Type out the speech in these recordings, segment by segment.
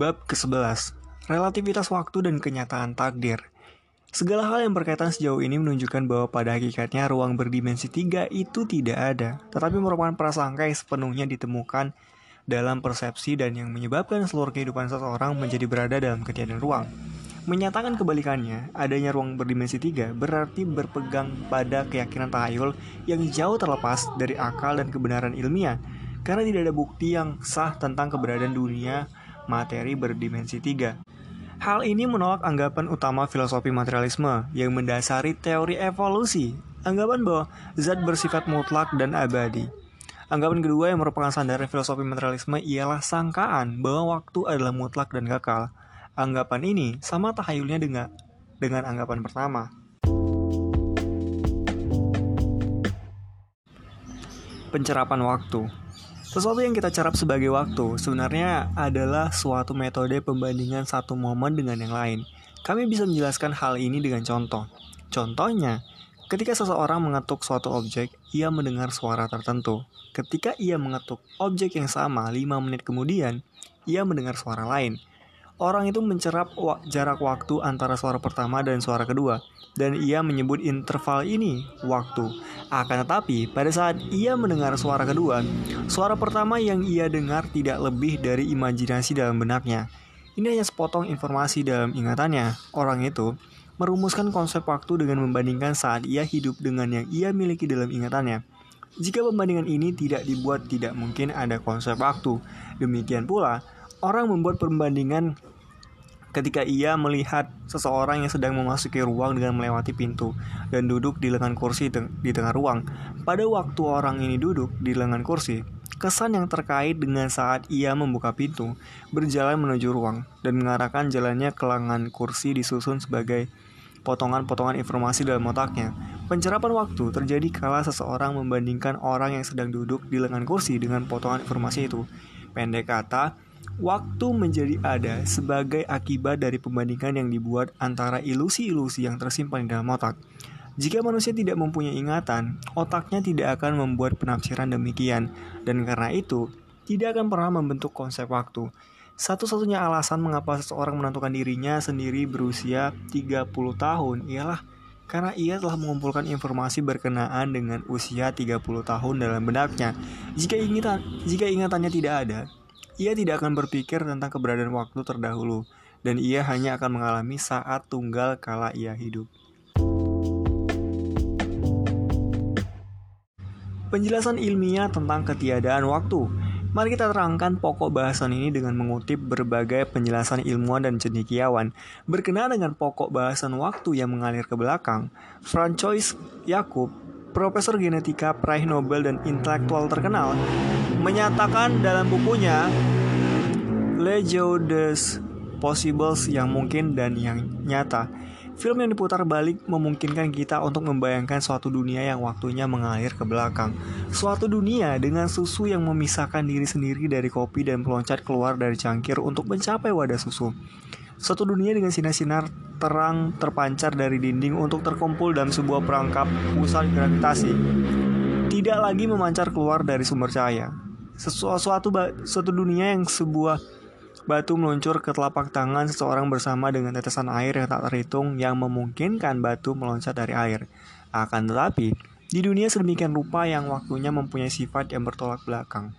Bab ke-11 Relativitas waktu dan kenyataan takdir Segala hal yang berkaitan sejauh ini menunjukkan bahwa pada hakikatnya ruang berdimensi tiga itu tidak ada, tetapi merupakan prasangka yang sepenuhnya ditemukan dalam persepsi dan yang menyebabkan seluruh kehidupan seseorang menjadi berada dalam ketiadaan ruang. Menyatakan kebalikannya, adanya ruang berdimensi tiga berarti berpegang pada keyakinan tahayul yang jauh terlepas dari akal dan kebenaran ilmiah, karena tidak ada bukti yang sah tentang keberadaan dunia materi berdimensi tiga. Hal ini menolak anggapan utama filosofi materialisme yang mendasari teori evolusi, anggapan bahwa zat bersifat mutlak dan abadi. Anggapan kedua yang merupakan sandaran filosofi materialisme ialah sangkaan bahwa waktu adalah mutlak dan kekal. Anggapan ini sama tahayulnya dengan dengan anggapan pertama. Pencerapan waktu sesuatu yang kita cerap sebagai waktu sebenarnya adalah suatu metode pembandingan satu momen dengan yang lain. Kami bisa menjelaskan hal ini dengan contoh. Contohnya, ketika seseorang mengetuk suatu objek, ia mendengar suara tertentu. Ketika ia mengetuk objek yang sama 5 menit kemudian, ia mendengar suara lain. Orang itu mencerap jarak waktu antara suara pertama dan suara kedua dan ia menyebut interval ini waktu. Akan tetapi, pada saat ia mendengar suara kedua, suara pertama yang ia dengar tidak lebih dari imajinasi dalam benaknya. Ini hanya sepotong informasi dalam ingatannya. Orang itu merumuskan konsep waktu dengan membandingkan saat ia hidup dengan yang ia miliki dalam ingatannya. Jika pembandingan ini tidak dibuat, tidak mungkin ada konsep waktu. Demikian pula, orang membuat perbandingan ketika ia melihat seseorang yang sedang memasuki ruang dengan melewati pintu dan duduk di lengan kursi di tengah ruang. Pada waktu orang ini duduk di lengan kursi, kesan yang terkait dengan saat ia membuka pintu, berjalan menuju ruang, dan mengarahkan jalannya ke lengan kursi disusun sebagai potongan-potongan informasi dalam otaknya. Pencerapan waktu terjadi kala seseorang membandingkan orang yang sedang duduk di lengan kursi dengan potongan informasi itu. Pendek kata, Waktu menjadi ada sebagai akibat dari pembandingan yang dibuat antara ilusi-ilusi yang tersimpan di dalam otak. Jika manusia tidak mempunyai ingatan, otaknya tidak akan membuat penafsiran demikian, dan karena itu, tidak akan pernah membentuk konsep waktu. Satu-satunya alasan mengapa seseorang menentukan dirinya sendiri berusia 30 tahun ialah karena ia telah mengumpulkan informasi berkenaan dengan usia 30 tahun dalam benaknya. Jika ingatan, jika ingatannya tidak ada, ia tidak akan berpikir tentang keberadaan waktu terdahulu, dan ia hanya akan mengalami saat tunggal kala ia hidup. Penjelasan ilmiah tentang ketiadaan waktu. Mari kita terangkan pokok bahasan ini dengan mengutip berbagai penjelasan ilmuwan dan cendekiawan. Berkenaan dengan pokok bahasan waktu yang mengalir ke belakang, Francois Yakub profesor genetika peraih Nobel dan intelektual terkenal, menyatakan dalam bukunya Le Jeu des Possibles yang mungkin dan yang nyata. Film yang diputar balik memungkinkan kita untuk membayangkan suatu dunia yang waktunya mengalir ke belakang. Suatu dunia dengan susu yang memisahkan diri sendiri dari kopi dan meloncat keluar dari cangkir untuk mencapai wadah susu. Suatu dunia dengan sinar-sinar terang terpancar dari dinding untuk terkumpul dalam sebuah perangkap pusat gravitasi. Tidak lagi memancar keluar dari sumber cahaya. Sesuatu suatu dunia yang sebuah batu meluncur ke telapak tangan seseorang bersama dengan tetesan air yang tak terhitung yang memungkinkan batu meloncat dari air. Akan tetapi, di dunia sedemikian rupa yang waktunya mempunyai sifat yang bertolak belakang.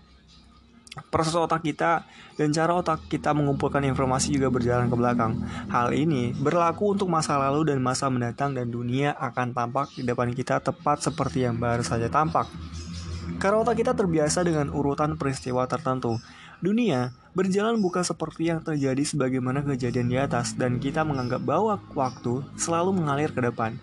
Proses otak kita dan cara otak kita mengumpulkan informasi juga berjalan ke belakang. Hal ini berlaku untuk masa lalu dan masa mendatang dan dunia akan tampak di depan kita tepat seperti yang baru saja tampak. Karena otak kita terbiasa dengan urutan peristiwa tertentu. Dunia berjalan bukan seperti yang terjadi sebagaimana kejadian di atas dan kita menganggap bahwa waktu selalu mengalir ke depan.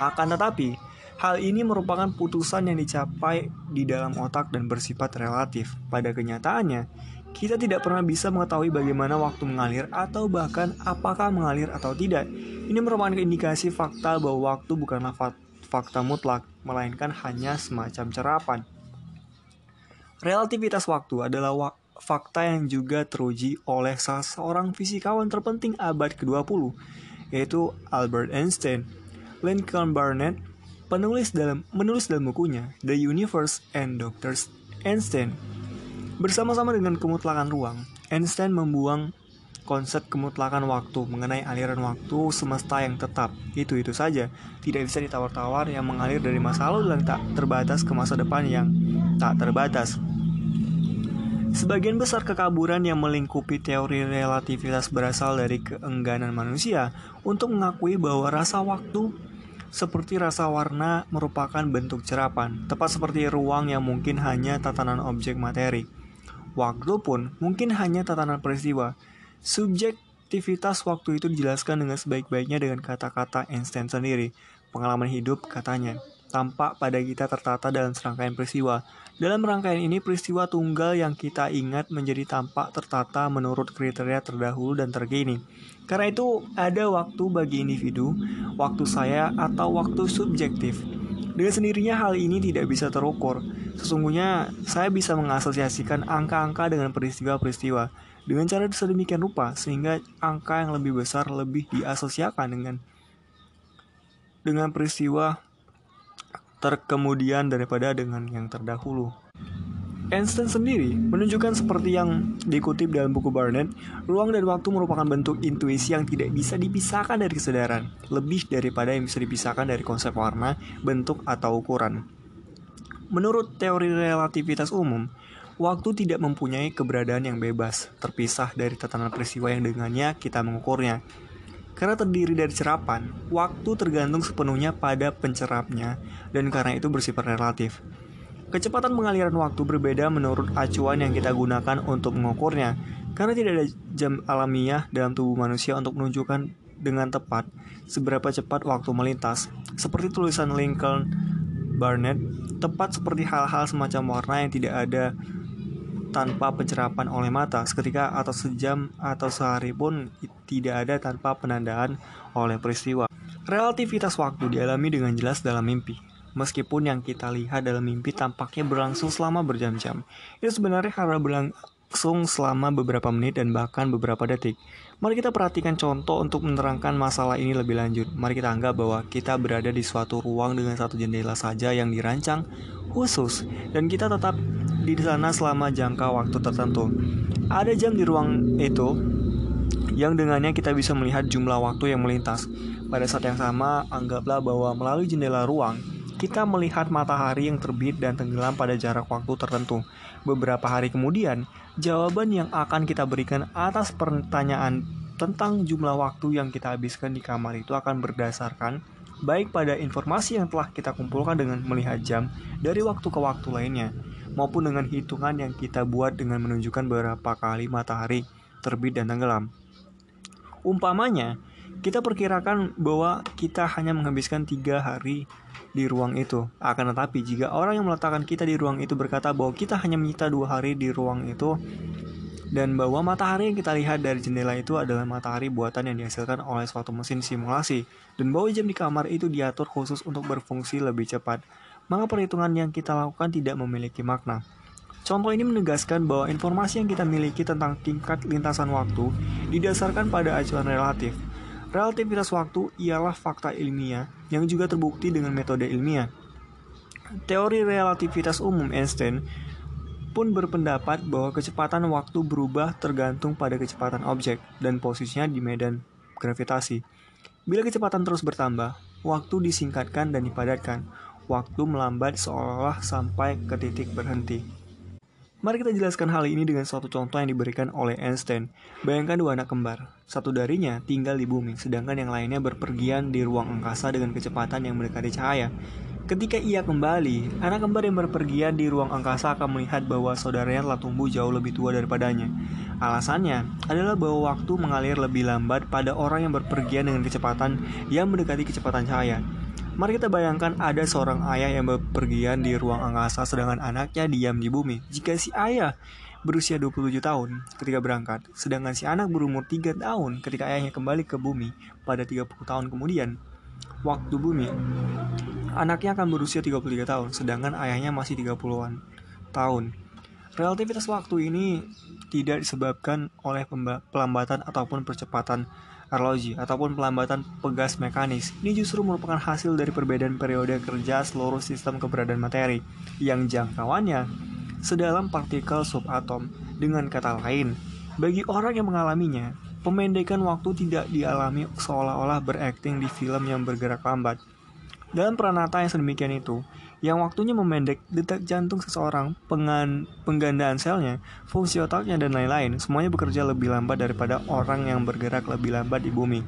Akan tetapi, Hal ini merupakan putusan yang dicapai di dalam otak dan bersifat relatif. Pada kenyataannya, kita tidak pernah bisa mengetahui bagaimana waktu mengalir atau bahkan apakah mengalir atau tidak. Ini merupakan indikasi fakta bahwa waktu bukanlah fakta mutlak, melainkan hanya semacam cerapan. Relativitas waktu adalah wa fakta yang juga teruji oleh salah seorang fisikawan terpenting abad ke-20, yaitu Albert Einstein. Lincoln Barnett penulis dalam menulis dalam bukunya The Universe and Doctors Einstein. Bersama-sama dengan kemutlakan ruang, Einstein membuang konsep kemutlakan waktu mengenai aliran waktu semesta yang tetap. Itu-itu saja, tidak bisa ditawar-tawar yang mengalir dari masa lalu yang tak terbatas ke masa depan yang tak terbatas. Sebagian besar kekaburan yang melingkupi teori relativitas berasal dari keengganan manusia untuk mengakui bahwa rasa waktu seperti rasa warna merupakan bentuk cerapan, tepat seperti ruang yang mungkin hanya tatanan objek materi. Waktu pun mungkin hanya tatanan peristiwa, Subjektivitas waktu itu dijelaskan dengan sebaik-baiknya dengan kata-kata Einstein sendiri. Pengalaman hidup, katanya, tampak pada kita tertata dalam serangkaian peristiwa. Dalam rangkaian ini, peristiwa tunggal yang kita ingat menjadi tampak tertata menurut kriteria terdahulu dan terkini. Karena itu, ada waktu bagi individu, waktu saya, atau waktu subjektif. Dengan sendirinya hal ini tidak bisa terukur. Sesungguhnya, saya bisa mengasosiasikan angka-angka dengan peristiwa-peristiwa dengan cara sedemikian rupa sehingga angka yang lebih besar lebih diasosiasikan dengan dengan peristiwa terkemudian daripada dengan yang terdahulu. Einstein sendiri menunjukkan seperti yang dikutip dalam buku Barnett, ruang dan waktu merupakan bentuk intuisi yang tidak bisa dipisahkan dari kesadaran, lebih daripada yang bisa dipisahkan dari konsep warna, bentuk, atau ukuran. Menurut teori relativitas umum, Waktu tidak mempunyai keberadaan yang bebas, terpisah dari tatanan peristiwa yang dengannya kita mengukurnya. Karena terdiri dari cerapan, waktu tergantung sepenuhnya pada pencerapnya, dan karena itu bersifat relatif. Kecepatan pengaliran waktu berbeda menurut acuan yang kita gunakan untuk mengukurnya, karena tidak ada jam alamiah dalam tubuh manusia untuk menunjukkan dengan tepat seberapa cepat waktu melintas. Seperti tulisan Lincoln Barnett, tepat seperti hal-hal semacam warna yang tidak ada tanpa pencerapan oleh mata seketika atau sejam atau sehari pun tidak ada tanpa penandaan oleh peristiwa. Relativitas waktu dialami dengan jelas dalam mimpi. Meskipun yang kita lihat dalam mimpi tampaknya berlangsung selama berjam-jam, itu sebenarnya karena berlangsung selama beberapa menit dan bahkan beberapa detik. Mari kita perhatikan contoh untuk menerangkan masalah ini lebih lanjut. Mari kita anggap bahwa kita berada di suatu ruang dengan satu jendela saja yang dirancang khusus dan kita tetap di sana selama jangka waktu tertentu. Ada jam di ruang itu yang dengannya kita bisa melihat jumlah waktu yang melintas. Pada saat yang sama, anggaplah bahwa melalui jendela ruang, kita melihat matahari yang terbit dan tenggelam pada jarak waktu tertentu. Beberapa hari kemudian, jawaban yang akan kita berikan atas pertanyaan tentang jumlah waktu yang kita habiskan di kamar itu akan berdasarkan baik pada informasi yang telah kita kumpulkan dengan melihat jam dari waktu ke waktu lainnya maupun dengan hitungan yang kita buat dengan menunjukkan berapa kali matahari terbit dan tenggelam. Umpamanya, kita perkirakan bahwa kita hanya menghabiskan tiga hari di ruang itu. Akan tetapi, jika orang yang meletakkan kita di ruang itu berkata bahwa kita hanya menyita dua hari di ruang itu, dan bahwa matahari yang kita lihat dari jendela itu adalah matahari buatan yang dihasilkan oleh suatu mesin simulasi, dan bahwa jam di kamar itu diatur khusus untuk berfungsi lebih cepat, maka perhitungan yang kita lakukan tidak memiliki makna. Contoh ini menegaskan bahwa informasi yang kita miliki tentang tingkat lintasan waktu didasarkan pada acuan relatif. Relativitas waktu ialah fakta ilmiah yang juga terbukti dengan metode ilmiah. Teori relativitas umum Einstein pun berpendapat bahwa kecepatan waktu berubah tergantung pada kecepatan objek dan posisinya di medan gravitasi. Bila kecepatan terus bertambah, waktu disingkatkan dan dipadatkan waktu melambat seolah-olah sampai ke titik berhenti. Mari kita jelaskan hal ini dengan suatu contoh yang diberikan oleh Einstein. Bayangkan dua anak kembar. Satu darinya tinggal di bumi, sedangkan yang lainnya berpergian di ruang angkasa dengan kecepatan yang mendekati cahaya. Ketika ia kembali, anak kembar yang berpergian di ruang angkasa akan melihat bahwa saudaranya telah tumbuh jauh lebih tua daripadanya. Alasannya adalah bahwa waktu mengalir lebih lambat pada orang yang berpergian dengan kecepatan yang mendekati kecepatan cahaya. Mari kita bayangkan ada seorang ayah yang berpergian di ruang angkasa sedangkan anaknya diam di bumi. Jika si ayah berusia 27 tahun ketika berangkat, sedangkan si anak berumur 3 tahun ketika ayahnya kembali ke bumi pada 30 tahun kemudian, waktu bumi, anaknya akan berusia 33 tahun, sedangkan ayahnya masih 30-an tahun. Relativitas waktu ini tidak disebabkan oleh pelambatan ataupun percepatan arloji ataupun pelambatan pegas mekanis. Ini justru merupakan hasil dari perbedaan periode kerja seluruh sistem keberadaan materi yang jangkauannya sedalam partikel subatom. Dengan kata lain, bagi orang yang mengalaminya, Pemendekan waktu tidak dialami seolah-olah berakting di film yang bergerak lambat. Dalam peranata yang sedemikian itu, yang waktunya memendek detak jantung seseorang, pengan, penggandaan selnya, fungsi otaknya, dan lain-lain, semuanya bekerja lebih lambat daripada orang yang bergerak lebih lambat di bumi.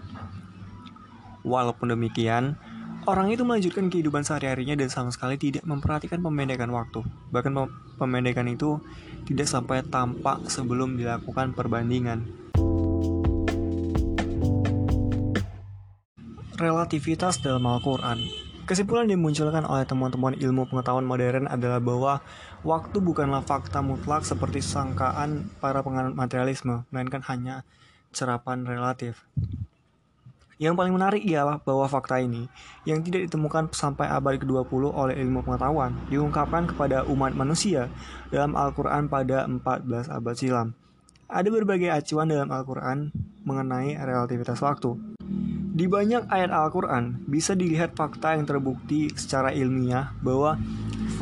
Walaupun demikian, orang itu melanjutkan kehidupan sehari-harinya dan sama sekali tidak memperhatikan pemendekan waktu. Bahkan pemendekan itu tidak sampai tampak sebelum dilakukan perbandingan. relativitas dalam Al-Quran. Kesimpulan yang dimunculkan oleh temuan-temuan ilmu pengetahuan modern adalah bahwa waktu bukanlah fakta mutlak seperti sangkaan para penganut materialisme, melainkan hanya cerapan relatif. Yang paling menarik ialah bahwa fakta ini, yang tidak ditemukan sampai abad ke-20 oleh ilmu pengetahuan, diungkapkan kepada umat manusia dalam Al-Quran pada 14 abad silam. Ada berbagai acuan dalam Al-Quran mengenai relativitas waktu. Di banyak ayat Al-Quran, bisa dilihat fakta yang terbukti secara ilmiah bahwa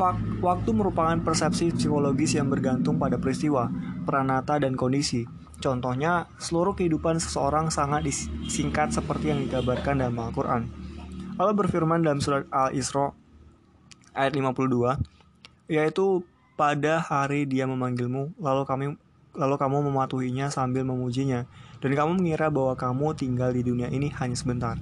fak waktu merupakan persepsi psikologis yang bergantung pada peristiwa, peranata, dan kondisi. Contohnya, seluruh kehidupan seseorang sangat disingkat seperti yang dikabarkan dalam Al-Quran. Allah berfirman dalam surat Al-Isra ayat 52, yaitu pada hari dia memanggilmu, lalu kami lalu kamu mematuhinya sambil memujinya dan kamu mengira bahwa kamu tinggal di dunia ini hanya sebentar.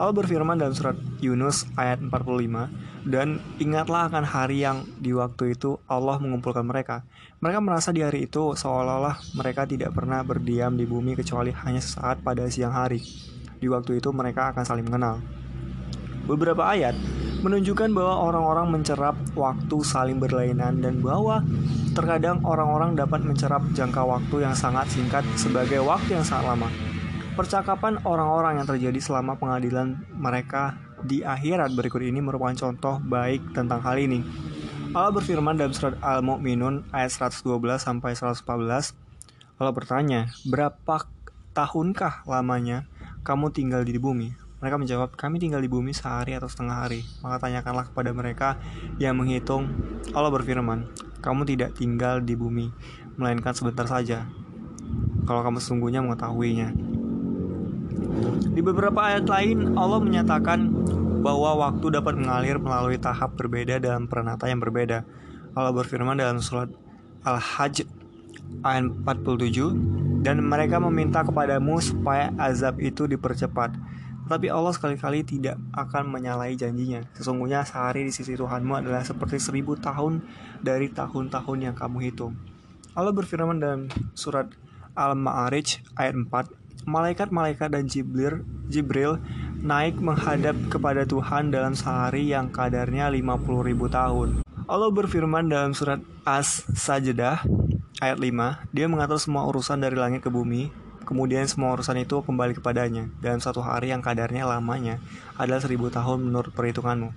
Allah berfirman dalam surat Yunus ayat 45, dan ingatlah akan hari yang di waktu itu Allah mengumpulkan mereka. Mereka merasa di hari itu seolah-olah mereka tidak pernah berdiam di bumi kecuali hanya sesaat pada siang hari. Di waktu itu mereka akan saling mengenal. Beberapa ayat menunjukkan bahwa orang-orang mencerap waktu saling berlainan dan bahwa terkadang orang-orang dapat mencerap jangka waktu yang sangat singkat sebagai waktu yang sangat lama. Percakapan orang-orang yang terjadi selama pengadilan mereka di akhirat berikut ini merupakan contoh baik tentang hal ini. Allah berfirman dalam surat Al-Mu'minun ayat 112 sampai 114. Allah bertanya, "Berapa tahunkah lamanya kamu tinggal di bumi?" Mereka menjawab, kami tinggal di bumi sehari atau setengah hari. Maka tanyakanlah kepada mereka yang menghitung. Allah berfirman, kamu tidak tinggal di bumi, melainkan sebentar saja. Kalau kamu sesungguhnya mengetahuinya. Di beberapa ayat lain, Allah menyatakan bahwa waktu dapat mengalir melalui tahap berbeda dalam peranata yang berbeda. Allah berfirman dalam surat Al-Hajj ayat 47, dan mereka meminta kepadamu supaya azab itu dipercepat tapi Allah sekali-kali tidak akan menyalahi janjinya. Sesungguhnya sehari di sisi Tuhanmu adalah seperti seribu tahun dari tahun-tahun yang kamu hitung. Allah berfirman dalam surat Al-Ma'arij ayat 4, Malaikat-malaikat dan Jibril, Jibril naik menghadap kepada Tuhan dalam sehari yang kadarnya 50 ribu tahun. Allah berfirman dalam surat As-Sajdah ayat 5, Dia mengatur semua urusan dari langit ke bumi, Kemudian semua urusan itu kembali kepadanya dalam satu hari yang kadarnya lamanya adalah seribu tahun menurut perhitunganmu.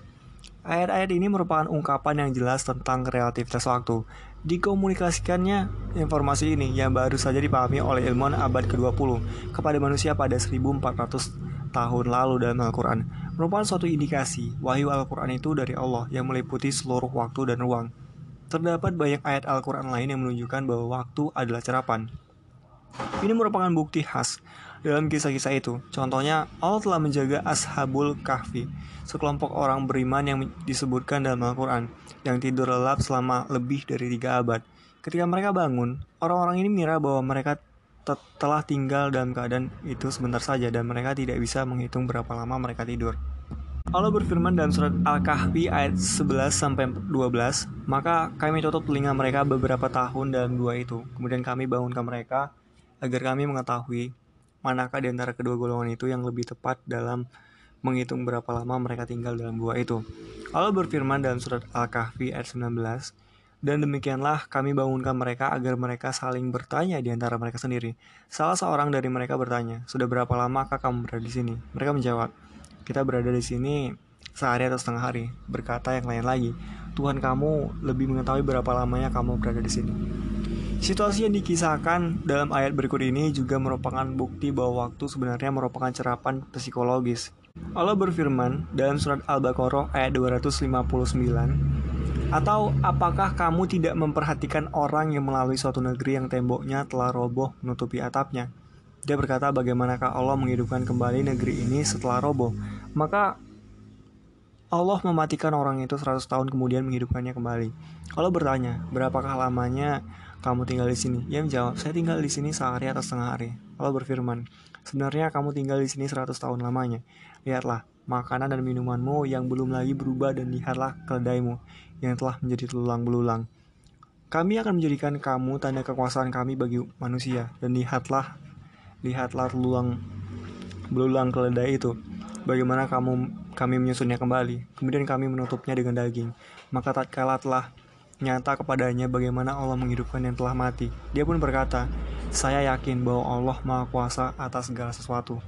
Ayat-ayat ini merupakan ungkapan yang jelas tentang relativitas waktu. Dikomunikasikannya informasi ini yang baru saja dipahami oleh ilmuwan abad ke-20 kepada manusia pada 1400 tahun lalu dalam Al-Quran merupakan suatu indikasi wahyu Al-Quran itu dari Allah yang meliputi seluruh waktu dan ruang. Terdapat banyak ayat Al-Quran lain yang menunjukkan bahwa waktu adalah cerapan. Ini merupakan bukti khas dalam kisah-kisah itu. Contohnya, Allah telah menjaga Ashabul Kahfi, sekelompok orang beriman yang disebutkan dalam Al-Quran, yang tidur lelap selama lebih dari tiga abad. Ketika mereka bangun, orang-orang ini mengira bahwa mereka telah tinggal dalam keadaan itu sebentar saja dan mereka tidak bisa menghitung berapa lama mereka tidur. Allah berfirman dalam surat Al-Kahfi ayat 11 sampai 12, maka kami tutup telinga mereka beberapa tahun dalam dua itu. Kemudian kami bangunkan mereka agar kami mengetahui manakah di antara kedua golongan itu yang lebih tepat dalam menghitung berapa lama mereka tinggal dalam gua itu. Allah berfirman dalam surat Al-Kahfi ayat 19, dan demikianlah kami bangunkan mereka agar mereka saling bertanya di antara mereka sendiri. Salah seorang dari mereka bertanya, sudah berapa lamakah kamu berada di sini? Mereka menjawab, kita berada di sini sehari atau setengah hari. Berkata yang lain lagi, Tuhan kamu lebih mengetahui berapa lamanya kamu berada di sini. Situasi yang dikisahkan dalam ayat berikut ini juga merupakan bukti bahwa waktu sebenarnya merupakan cerapan psikologis. Allah berfirman dalam surat Al-Baqarah ayat 259, Atau apakah kamu tidak memperhatikan orang yang melalui suatu negeri yang temboknya telah roboh menutupi atapnya? Dia berkata, bagaimanakah Allah menghidupkan kembali negeri ini setelah roboh? Maka Allah mematikan orang itu 100 tahun kemudian menghidupkannya kembali. Allah bertanya, berapakah lamanya kamu tinggal di sini? Ia menjawab, saya tinggal di sini sehari atau setengah hari. Allah berfirman, sebenarnya kamu tinggal di sini 100 tahun lamanya. Lihatlah, makanan dan minumanmu yang belum lagi berubah dan lihatlah keledaimu yang telah menjadi tulang belulang. Kami akan menjadikan kamu tanda kekuasaan kami bagi manusia dan lihatlah lihatlah luang belulang keledai itu. Bagaimana kamu kami menyusunnya kembali. Kemudian kami menutupnya dengan daging. Maka tatkala telah nyata kepadanya bagaimana Allah menghidupkan yang telah mati. Dia pun berkata, saya yakin bahwa Allah Maha Kuasa atas segala sesuatu.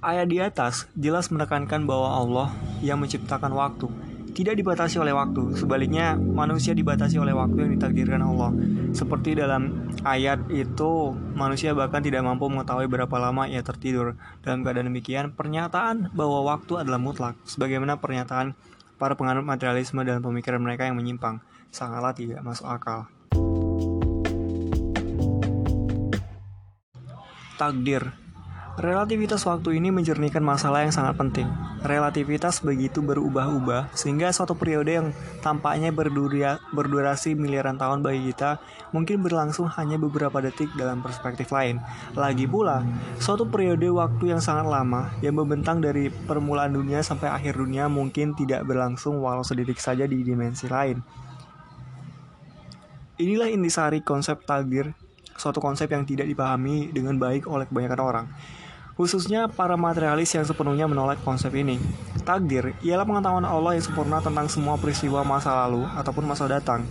Ayat di atas jelas menekankan bahwa Allah yang menciptakan waktu tidak dibatasi oleh waktu. Sebaliknya, manusia dibatasi oleh waktu yang ditakdirkan Allah. Seperti dalam ayat itu, manusia bahkan tidak mampu mengetahui berapa lama ia tertidur. Dalam keadaan demikian, pernyataan bahwa waktu adalah mutlak, sebagaimana pernyataan para penganut materialisme dalam pemikiran mereka yang menyimpang, sangatlah tidak masuk akal. Takdir Relativitas waktu ini menjernihkan masalah yang sangat penting. Relativitas begitu berubah-ubah sehingga suatu periode yang tampaknya berduria, berdurasi miliaran tahun bagi kita mungkin berlangsung hanya beberapa detik dalam perspektif lain. Lagi pula, suatu periode waktu yang sangat lama yang membentang dari permulaan dunia sampai akhir dunia mungkin tidak berlangsung walau sedetik saja di dimensi lain. Inilah intisari konsep takdir, suatu konsep yang tidak dipahami dengan baik oleh kebanyakan orang khususnya para materialis yang sepenuhnya menolak konsep ini. Takdir ialah pengetahuan Allah yang sempurna tentang semua peristiwa masa lalu ataupun masa datang.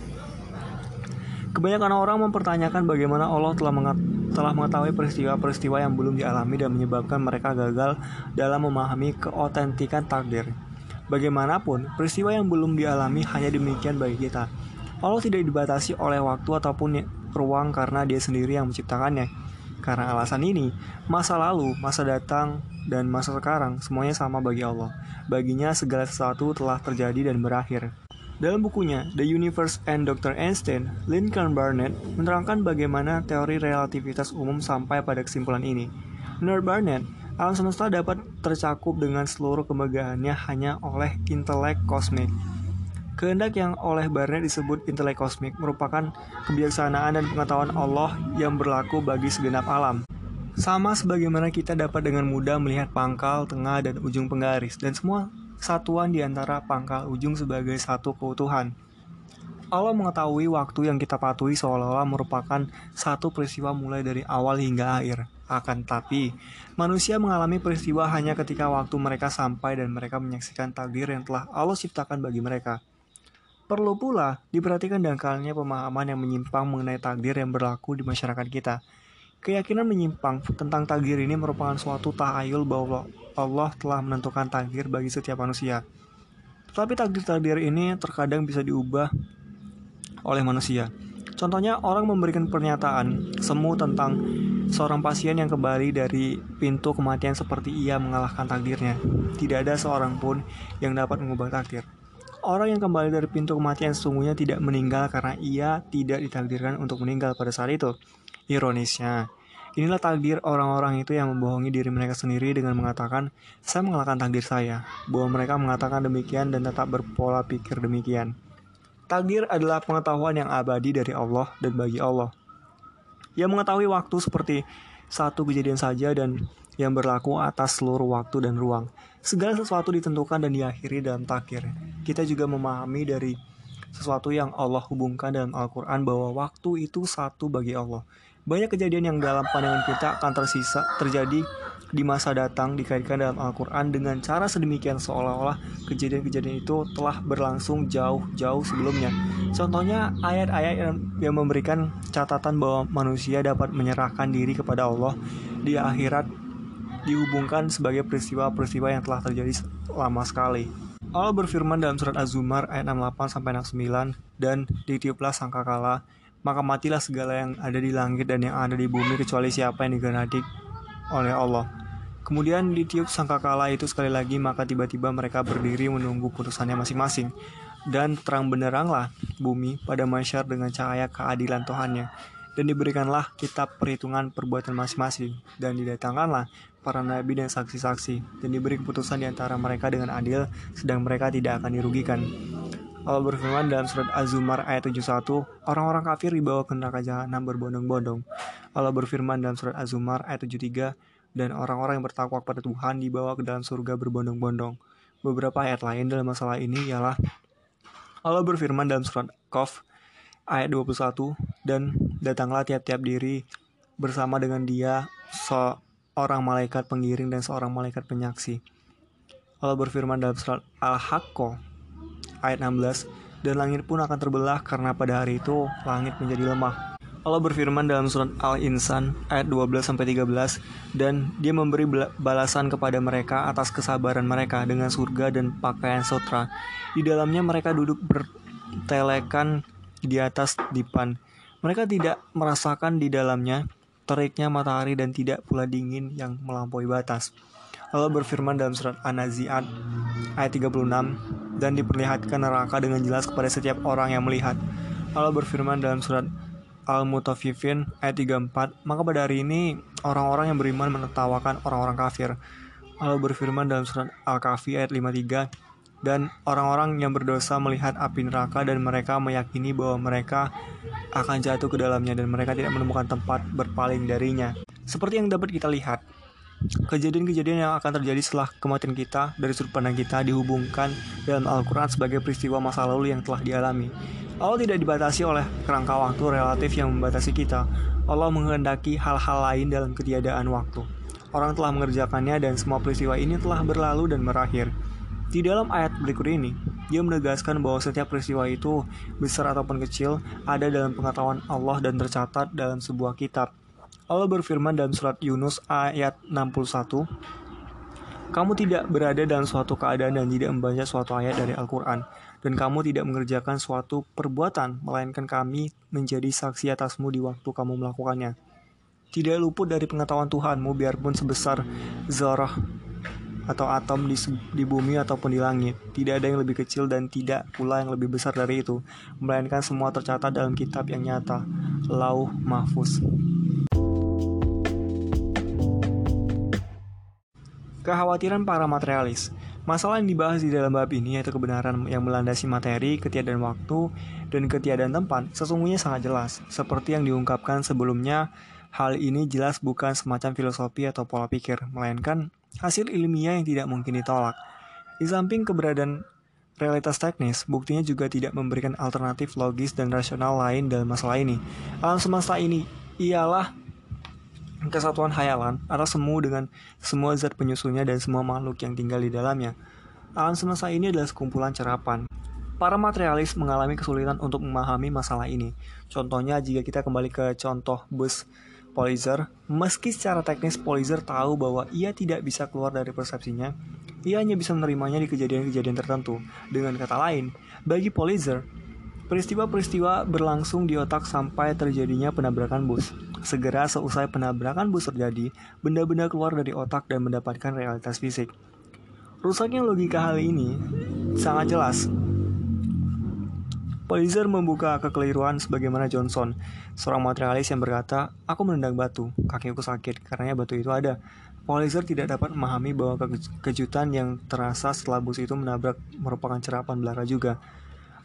Kebanyakan orang mempertanyakan bagaimana Allah telah, telah mengetahui peristiwa-peristiwa yang belum dialami dan menyebabkan mereka gagal dalam memahami keotentikan takdir. Bagaimanapun, peristiwa yang belum dialami hanya demikian bagi kita. Allah tidak dibatasi oleh waktu ataupun ruang karena dia sendiri yang menciptakannya. Karena alasan ini, masa lalu, masa datang, dan masa sekarang semuanya sama bagi Allah. Baginya segala sesuatu telah terjadi dan berakhir. Dalam bukunya The Universe and Dr. Einstein, Lincoln Barnett menerangkan bagaimana teori relativitas umum sampai pada kesimpulan ini. Menurut Barnett, alam semesta dapat tercakup dengan seluruh kemegahannya hanya oleh intelek kosmik. Kehendak yang oleh Barnett disebut intelek kosmik merupakan kebijaksanaan dan pengetahuan Allah yang berlaku bagi segenap alam. Sama sebagaimana kita dapat dengan mudah melihat pangkal, tengah, dan ujung penggaris, dan semua satuan di antara pangkal ujung sebagai satu keutuhan. Allah mengetahui waktu yang kita patuhi seolah-olah merupakan satu peristiwa mulai dari awal hingga akhir. Akan tapi, manusia mengalami peristiwa hanya ketika waktu mereka sampai dan mereka menyaksikan takdir yang telah Allah ciptakan bagi mereka. Perlu pula diperhatikan dangkalnya pemahaman yang menyimpang mengenai takdir yang berlaku di masyarakat kita. Keyakinan menyimpang tentang takdir ini merupakan suatu tahayul bahwa Allah telah menentukan takdir bagi setiap manusia. Tetapi takdir-takdir ini terkadang bisa diubah oleh manusia. Contohnya, orang memberikan pernyataan semu tentang seorang pasien yang kembali dari pintu kematian seperti ia mengalahkan takdirnya. Tidak ada seorang pun yang dapat mengubah takdir. Orang yang kembali dari pintu kematian sesungguhnya tidak meninggal karena ia tidak ditakdirkan untuk meninggal pada saat itu. Ironisnya, inilah takdir orang-orang itu yang membohongi diri mereka sendiri dengan mengatakan, saya mengalahkan takdir saya, bahwa mereka mengatakan demikian dan tetap berpola pikir demikian. Takdir adalah pengetahuan yang abadi dari Allah dan bagi Allah. Yang mengetahui waktu seperti satu kejadian saja dan yang berlaku atas seluruh waktu dan ruang. Segala sesuatu ditentukan dan diakhiri dalam takdir. Kita juga memahami dari sesuatu yang Allah hubungkan dalam Al-Quran bahwa waktu itu satu bagi Allah. Banyak kejadian yang dalam pandangan kita akan tersisa terjadi di masa datang dikaitkan dalam Al-Quran dengan cara sedemikian seolah-olah kejadian-kejadian itu telah berlangsung jauh-jauh sebelumnya. Contohnya ayat-ayat yang, memberikan catatan bahwa manusia dapat menyerahkan diri kepada Allah di akhirat dihubungkan sebagai peristiwa-peristiwa yang telah terjadi lama sekali. Allah berfirman dalam surat Az-Zumar ayat 68 sampai 69 dan ditiuplah sangkakala maka matilah segala yang ada di langit dan yang ada di bumi kecuali siapa yang digenadik oleh Allah. Kemudian ditiup sangkakala itu sekali lagi maka tiba-tiba mereka berdiri menunggu putusannya masing-masing dan terang beneranglah bumi pada masyar dengan cahaya keadilan Tuhannya Dan diberikanlah kitab perhitungan perbuatan masing-masing, dan didatangkanlah para nabi dan saksi-saksi, dan diberi keputusan di antara mereka dengan adil, sedang mereka tidak akan dirugikan. Allah berfirman dalam surat Az-Zumar ayat 71, orang-orang kafir dibawa ke neraka jahanam berbondong-bondong. Allah berfirman dalam surat Az-Zumar ayat 73, dan orang-orang yang bertakwa kepada Tuhan dibawa ke dalam surga berbondong-bondong. Beberapa ayat lain dalam masalah ini ialah Allah berfirman dalam surat Qaf ayat 21, dan datanglah tiap-tiap diri bersama dengan dia seorang malaikat pengiring dan seorang malaikat penyaksi. Allah berfirman dalam surat Al-Haqqah ayat 16, dan langit pun akan terbelah karena pada hari itu langit menjadi lemah. Allah berfirman dalam surat Al-Insan ayat 12-13 dan dia memberi balasan kepada mereka atas kesabaran mereka dengan surga dan pakaian sutra. Di dalamnya mereka duduk bertelekan di atas dipan. Mereka tidak merasakan di dalamnya teriknya matahari dan tidak pula dingin yang melampaui batas. Allah berfirman dalam surat An-Nazi'at ayat 36 dan diperlihatkan neraka dengan jelas kepada setiap orang yang melihat. Allah berfirman dalam surat Al-Mutaffifin ayat 34, maka pada hari ini orang-orang yang beriman menertawakan orang-orang kafir. Allah berfirman dalam surat Al-Kahfi ayat 53, dan orang-orang yang berdosa melihat api neraka dan mereka meyakini bahwa mereka akan jatuh ke dalamnya dan mereka tidak menemukan tempat berpaling darinya. Seperti yang dapat kita lihat, Kejadian-kejadian yang akan terjadi setelah kematian kita dari sudut pandang kita dihubungkan dalam Al-Quran sebagai peristiwa masa lalu yang telah dialami. Allah tidak dibatasi oleh kerangka waktu relatif yang membatasi kita. Allah menghendaki hal-hal lain dalam ketiadaan waktu. Orang telah mengerjakannya dan semua peristiwa ini telah berlalu dan berakhir. Di dalam ayat berikut ini, dia menegaskan bahwa setiap peristiwa itu, besar ataupun kecil, ada dalam pengetahuan Allah dan tercatat dalam sebuah kitab Allah berfirman dalam surat Yunus ayat 61, Kamu tidak berada dalam suatu keadaan dan tidak membaca suatu ayat dari Al-Quran, dan kamu tidak mengerjakan suatu perbuatan, melainkan kami menjadi saksi atasmu di waktu kamu melakukannya. Tidak luput dari pengetahuan Tuhanmu, biarpun sebesar zarah atau atom di, di bumi ataupun di langit. Tidak ada yang lebih kecil dan tidak pula yang lebih besar dari itu, melainkan semua tercatat dalam kitab yang nyata, Lauh Mahfuz. Kekhawatiran para materialis Masalah yang dibahas di dalam bab ini yaitu kebenaran yang melandasi materi, ketiadaan waktu, dan ketiadaan tempat sesungguhnya sangat jelas. Seperti yang diungkapkan sebelumnya, hal ini jelas bukan semacam filosofi atau pola pikir, melainkan hasil ilmiah yang tidak mungkin ditolak. Di samping keberadaan realitas teknis, buktinya juga tidak memberikan alternatif logis dan rasional lain dalam masalah ini. Alam semesta ini ialah kesatuan hayalan atau semu dengan semua zat penyusunnya dan semua makhluk yang tinggal di dalamnya. Alam semesta ini adalah sekumpulan cerapan. Para materialis mengalami kesulitan untuk memahami masalah ini. Contohnya jika kita kembali ke contoh bus Polizer, meski secara teknis Polizer tahu bahwa ia tidak bisa keluar dari persepsinya, ia hanya bisa menerimanya di kejadian-kejadian tertentu. Dengan kata lain, bagi Polizer, peristiwa-peristiwa berlangsung di otak sampai terjadinya penabrakan bus. Segera seusai penabrakan bus terjadi, benda-benda keluar dari otak dan mendapatkan realitas fisik. Rusaknya logika hal ini sangat jelas. Polizer membuka kekeliruan sebagaimana Johnson, seorang materialis yang berkata, Aku menendang batu, kakiku sakit, karena batu itu ada. Polizer tidak dapat memahami bahwa kejutan yang terasa setelah bus itu menabrak merupakan cerapan belaka juga.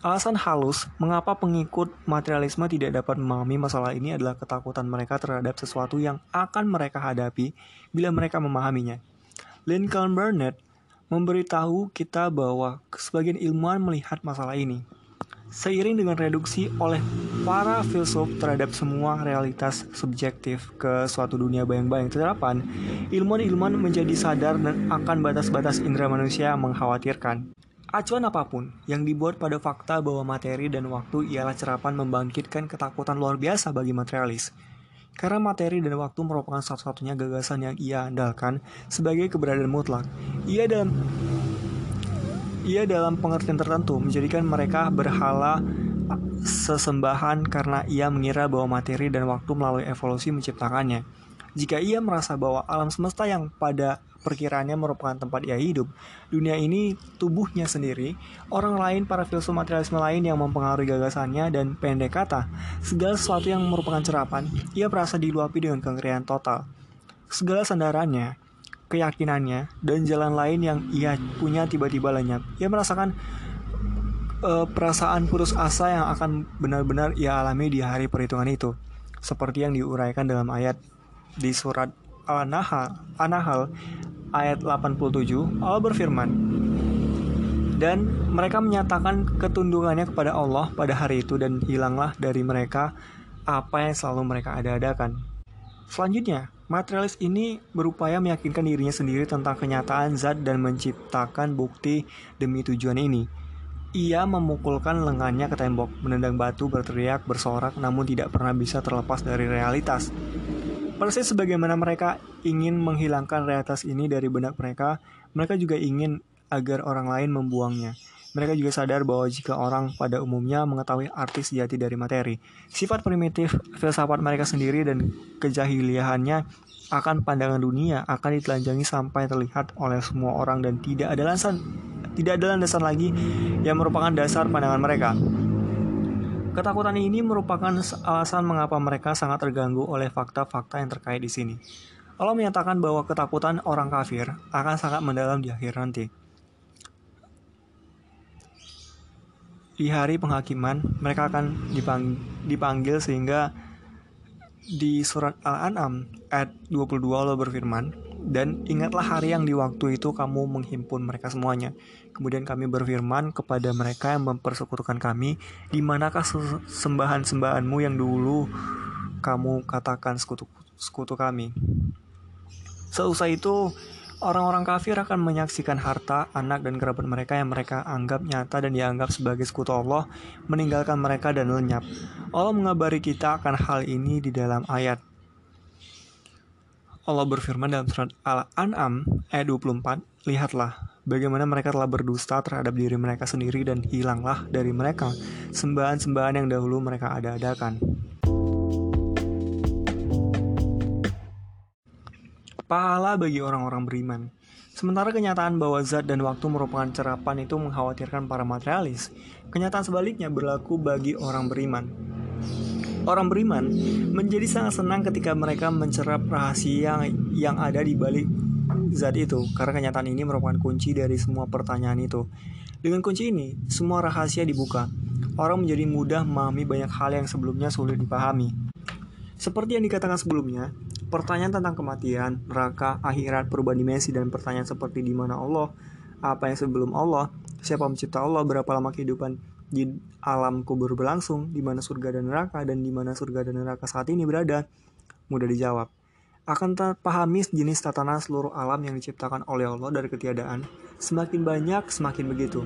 Alasan halus mengapa pengikut materialisme tidak dapat memahami masalah ini adalah ketakutan mereka terhadap sesuatu yang akan mereka hadapi bila mereka memahaminya. Lincoln Burnett memberitahu kita bahwa sebagian ilmuwan melihat masalah ini. Seiring dengan reduksi oleh para filsuf terhadap semua realitas subjektif ke suatu dunia bayang-bayang terapan, ilmuwan-ilmuwan menjadi sadar dan akan batas-batas indera manusia mengkhawatirkan. Acuan apa pun yang dibuat pada fakta bahwa materi dan waktu ialah cerapan membangkitkan ketakutan luar biasa bagi materialis. Karena materi dan waktu merupakan satu-satunya gagasan yang ia andalkan sebagai keberadaan mutlak. Ia dalam ia dalam pengertian tertentu menjadikan mereka berhala sesembahan karena ia mengira bahwa materi dan waktu melalui evolusi menciptakannya. Jika ia merasa bahwa alam semesta yang pada perkiraannya merupakan tempat ia hidup. Dunia ini tubuhnya sendiri, orang lain, para filsuf materialisme lain yang mempengaruhi gagasannya dan pendek kata, segala sesuatu yang merupakan cerapan, ia merasa diluapi dengan kengerian total. Segala sandarannya, keyakinannya, dan jalan lain yang ia punya tiba-tiba lenyap. Ia merasakan uh, perasaan putus asa yang akan benar-benar ia alami di hari perhitungan itu. Seperti yang diuraikan dalam ayat di surat Al-Nahl, An-Nahl ayat 87, Allah berfirman, dan mereka menyatakan ketundungannya kepada Allah pada hari itu dan hilanglah dari mereka apa yang selalu mereka ada-adakan. Selanjutnya, materialis ini berupaya meyakinkan dirinya sendiri tentang kenyataan zat dan menciptakan bukti demi tujuan ini. Ia memukulkan lengannya ke tembok, menendang batu, berteriak, bersorak, namun tidak pernah bisa terlepas dari realitas. Persis sebagaimana mereka ingin menghilangkan realitas ini dari benak mereka, mereka juga ingin agar orang lain membuangnya. Mereka juga sadar bahwa jika orang pada umumnya mengetahui arti sejati dari materi, sifat primitif filsafat mereka sendiri dan kejahiliahannya akan pandangan dunia akan ditelanjangi sampai terlihat oleh semua orang dan tidak ada landasan tidak ada landasan lagi yang merupakan dasar pandangan mereka. Ketakutan ini merupakan alasan mengapa mereka sangat terganggu oleh fakta-fakta yang terkait di sini. Allah menyatakan bahwa ketakutan orang kafir akan sangat mendalam di akhir nanti. Di hari penghakiman, mereka akan dipanggil sehingga di surat Al-An'am ayat 22 Allah berfirman, dan ingatlah hari yang di waktu itu kamu menghimpun mereka semuanya. Kemudian kami berfirman kepada mereka yang mempersekutukan kami, di manakah sembahan-sembahanmu yang dulu kamu katakan sekutu, sekutu kami. Seusai itu, orang-orang kafir akan menyaksikan harta, anak, dan kerabat mereka yang mereka anggap nyata dan dianggap sebagai sekutu Allah, meninggalkan mereka dan lenyap. Allah mengabari kita akan hal ini di dalam ayat Allah berfirman dalam surat Al-An'am ayat 24, Lihatlah, bagaimana mereka telah berdusta terhadap diri mereka sendiri dan hilanglah dari mereka sembahan-sembahan yang dahulu mereka ada-adakan. Pahala bagi orang-orang beriman. Sementara kenyataan bahwa zat dan waktu merupakan cerapan itu mengkhawatirkan para materialis, kenyataan sebaliknya berlaku bagi orang beriman. Orang beriman menjadi sangat senang ketika mereka mencerap rahasia yang, yang ada di balik zat itu, karena kenyataan ini merupakan kunci dari semua pertanyaan itu. Dengan kunci ini, semua rahasia dibuka. Orang menjadi mudah memahami banyak hal yang sebelumnya sulit dipahami. Seperti yang dikatakan sebelumnya, pertanyaan tentang kematian, neraka, akhirat, perubahan dimensi, dan pertanyaan seperti di mana Allah, apa yang sebelum Allah, siapa mencipta Allah, berapa lama kehidupan, di alam kubur berlangsung, di mana surga dan neraka, dan di mana surga dan neraka saat ini berada? Mudah dijawab. Akan terpahami jenis tatanan seluruh alam yang diciptakan oleh Allah dari ketiadaan, semakin banyak, semakin begitu.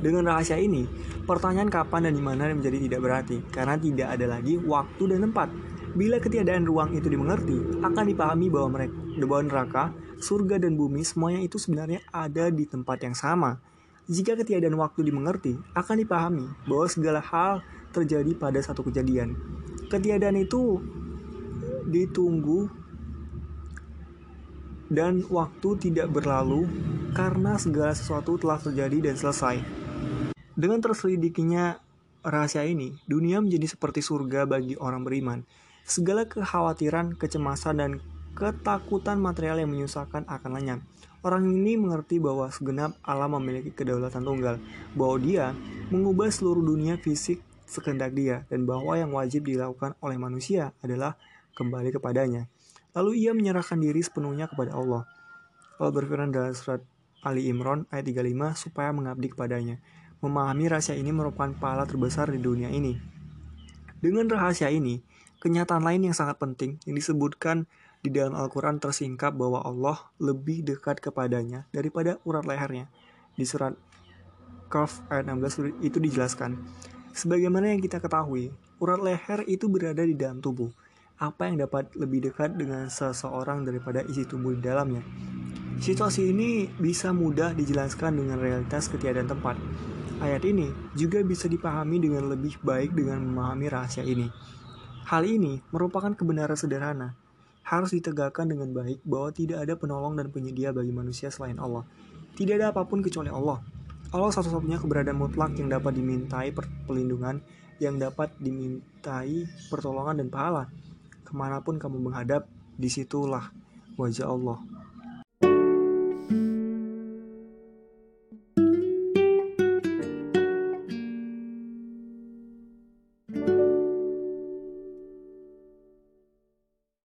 Dengan rahasia ini, pertanyaan kapan dan di mana menjadi tidak berarti, karena tidak ada lagi waktu dan tempat. Bila ketiadaan ruang itu dimengerti, akan dipahami bahwa mereka, bahwa neraka, surga dan bumi semuanya itu sebenarnya ada di tempat yang sama jika ketiadaan waktu dimengerti, akan dipahami bahwa segala hal terjadi pada satu kejadian. Ketiadaan itu ditunggu dan waktu tidak berlalu karena segala sesuatu telah terjadi dan selesai. Dengan terselidikinya rahasia ini, dunia menjadi seperti surga bagi orang beriman. Segala kekhawatiran, kecemasan, dan ketakutan material yang menyusahkan akan lenyap. Orang ini mengerti bahwa segenap alam memiliki kedaulatan tunggal, bahwa dia mengubah seluruh dunia fisik sekendak dia, dan bahwa yang wajib dilakukan oleh manusia adalah kembali kepadanya. Lalu ia menyerahkan diri sepenuhnya kepada Allah. Allah berfirman dalam surat Ali Imran ayat 35 supaya mengabdi kepadanya. Memahami rahasia ini merupakan pahala terbesar di dunia ini. Dengan rahasia ini, kenyataan lain yang sangat penting yang disebutkan di dalam Al-Quran tersingkap bahwa Allah lebih dekat kepadanya daripada urat lehernya. Di surat Kaf ayat 16 itu dijelaskan. Sebagaimana yang kita ketahui, urat leher itu berada di dalam tubuh. Apa yang dapat lebih dekat dengan seseorang daripada isi tubuh di dalamnya? Situasi ini bisa mudah dijelaskan dengan realitas ketiadaan tempat. Ayat ini juga bisa dipahami dengan lebih baik dengan memahami rahasia ini. Hal ini merupakan kebenaran sederhana, harus ditegakkan dengan baik bahwa tidak ada penolong dan penyedia bagi manusia selain Allah. Tidak ada apa pun kecuali Allah. Allah satu-satunya keberadaan mutlak yang dapat dimintai perlindungan, yang dapat dimintai pertolongan dan pahala. Ke mana pun kamu menghadap, di situlah wajah Allah.